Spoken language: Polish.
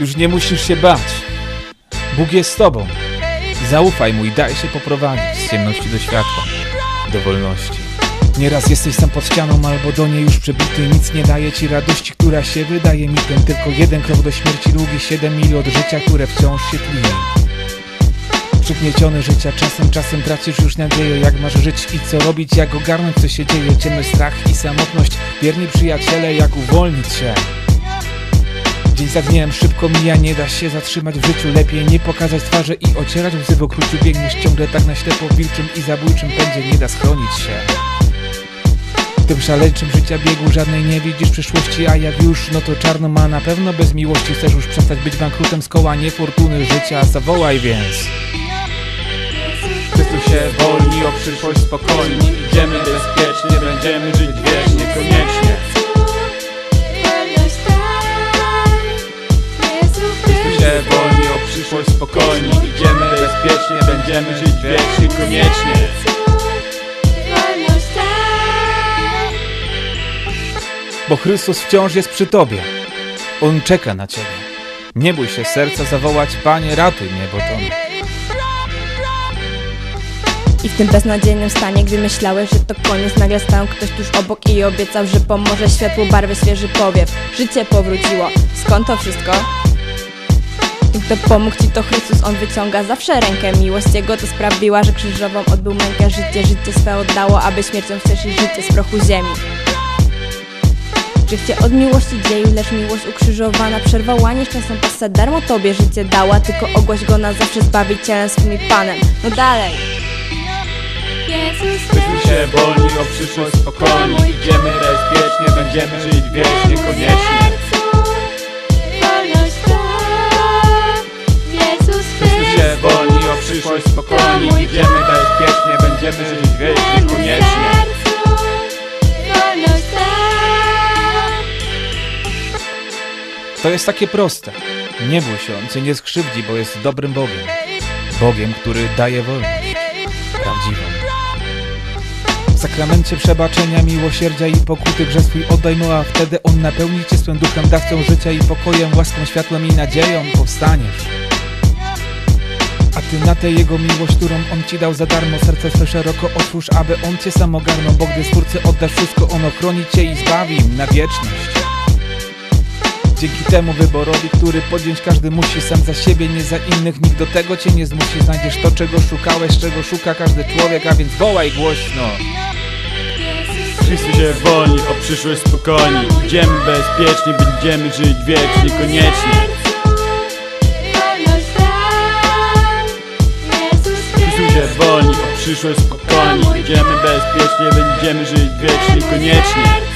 Już nie musisz się bać. Bóg jest z tobą. Zaufaj mu i daj się poprowadzić z ciemności do światła, do wolności. Nieraz jesteś sam pod ścianą albo do niej już przebity Nic nie daje ci radości, która się wydaje mitem Tylko jeden krok do śmierci, długi siedem mil od życia, które wciąż się tli Przygnieciony życia czasem, czasem tracisz już nadzieję Jak masz żyć i co robić, jak ogarnąć co się dzieje Ciemność, strach i samotność, wierni przyjaciele, jak uwolnić się Dzień za dniem szybko mija, nie da się zatrzymać w życiu. Lepiej nie pokazać twarzy i ocierać łzy w okruciu Biegniesz ciągle tak na ślepo. Wilczym i zabójczym pędzie Nie da schronić się. W tym szaleńczym życia biegu żadnej nie widzisz przyszłości A jak już, no to czarno ma na pewno. Bez miłości Chcesz już przestać być bankrutem z koła niefortuny życia Zawołaj więc. Chrystusie wolni o przyszłość Idziemy bezpiecznie, będziemy żyć wiecznie Koniecznie przyszłość spokojni Idziemy bezpiecznie, będziemy żyć wiecznie Koniecznie. Bo Chrystus wciąż jest przy tobie. On czeka na ciebie. Nie bój się serca zawołać Panie ratuj mnie, bo to I w tym beznadziejnym stanie, gdy myślałeś, że to koniec Nagle stał ktoś tuż obok i obiecał, że pomoże Światło barwy, świeży powiew. Życie powróciło, skąd to wszystko? Kto pomógł ci to Chrystus, On wyciąga zawsze rękę. Miłość Jego to sprawiła, że krzyżową odbył mękę. Życie, życie swe oddało, aby śmiercią wcieszyć życie z prochu ziemi. Czy chcie od miłości dzieju, lecz miłość ukrzyżowana. Przerwała nieszczęsną pasę, darmo Tobie życie dała. Tylko ogłoś Go na zawsze Zbawicielem swym i Panem. No dalej! Chrystusie wolni o przyszłość spokojni. Idziemy bezpiecznie, będziemy żyć wiecznie Koniecznie przyszłość spokojni Idziemy bezpiecznie, będziemy żyć wiecznie Koniecznie To jest takie proste. Nie bój się, on cię nie skrzywdzi, bo jest dobrym Bogiem. Bogiem, który daje wolność. Prawdziwą. W sakramencie przebaczenia, miłosierdzia i pokuty grzech swój oddaj mu, a wtedy on napełni cię swym duchem, dawcą życia i pokojem, łaską, światłem i nadzieją powstaniesz. A ty na tę jego miłość, którą on ci dał za darmo, serce swe szeroko otwórz, aby on cię sam ogarnął, bo gdy Stwórcy oddasz wszystko, on ochroni cię i zbawi na wieczność. Dzięki temu wyborowi, który podjąć każdy musi sam za siebie, nie za innych, nikt do tego cię nie zmusi. Znajdziesz to, czego szukałeś, czego szuka każdy człowiek, a więc wołaj głośno. Chrystusie wolni o przyszłość spokojni Idziemy bezpiecznie, będziemy żyć wiecznie Koniecznie przyszłość spokojni Idziemy bezpiecznie, będziemy żyć wiecznie Koniecznie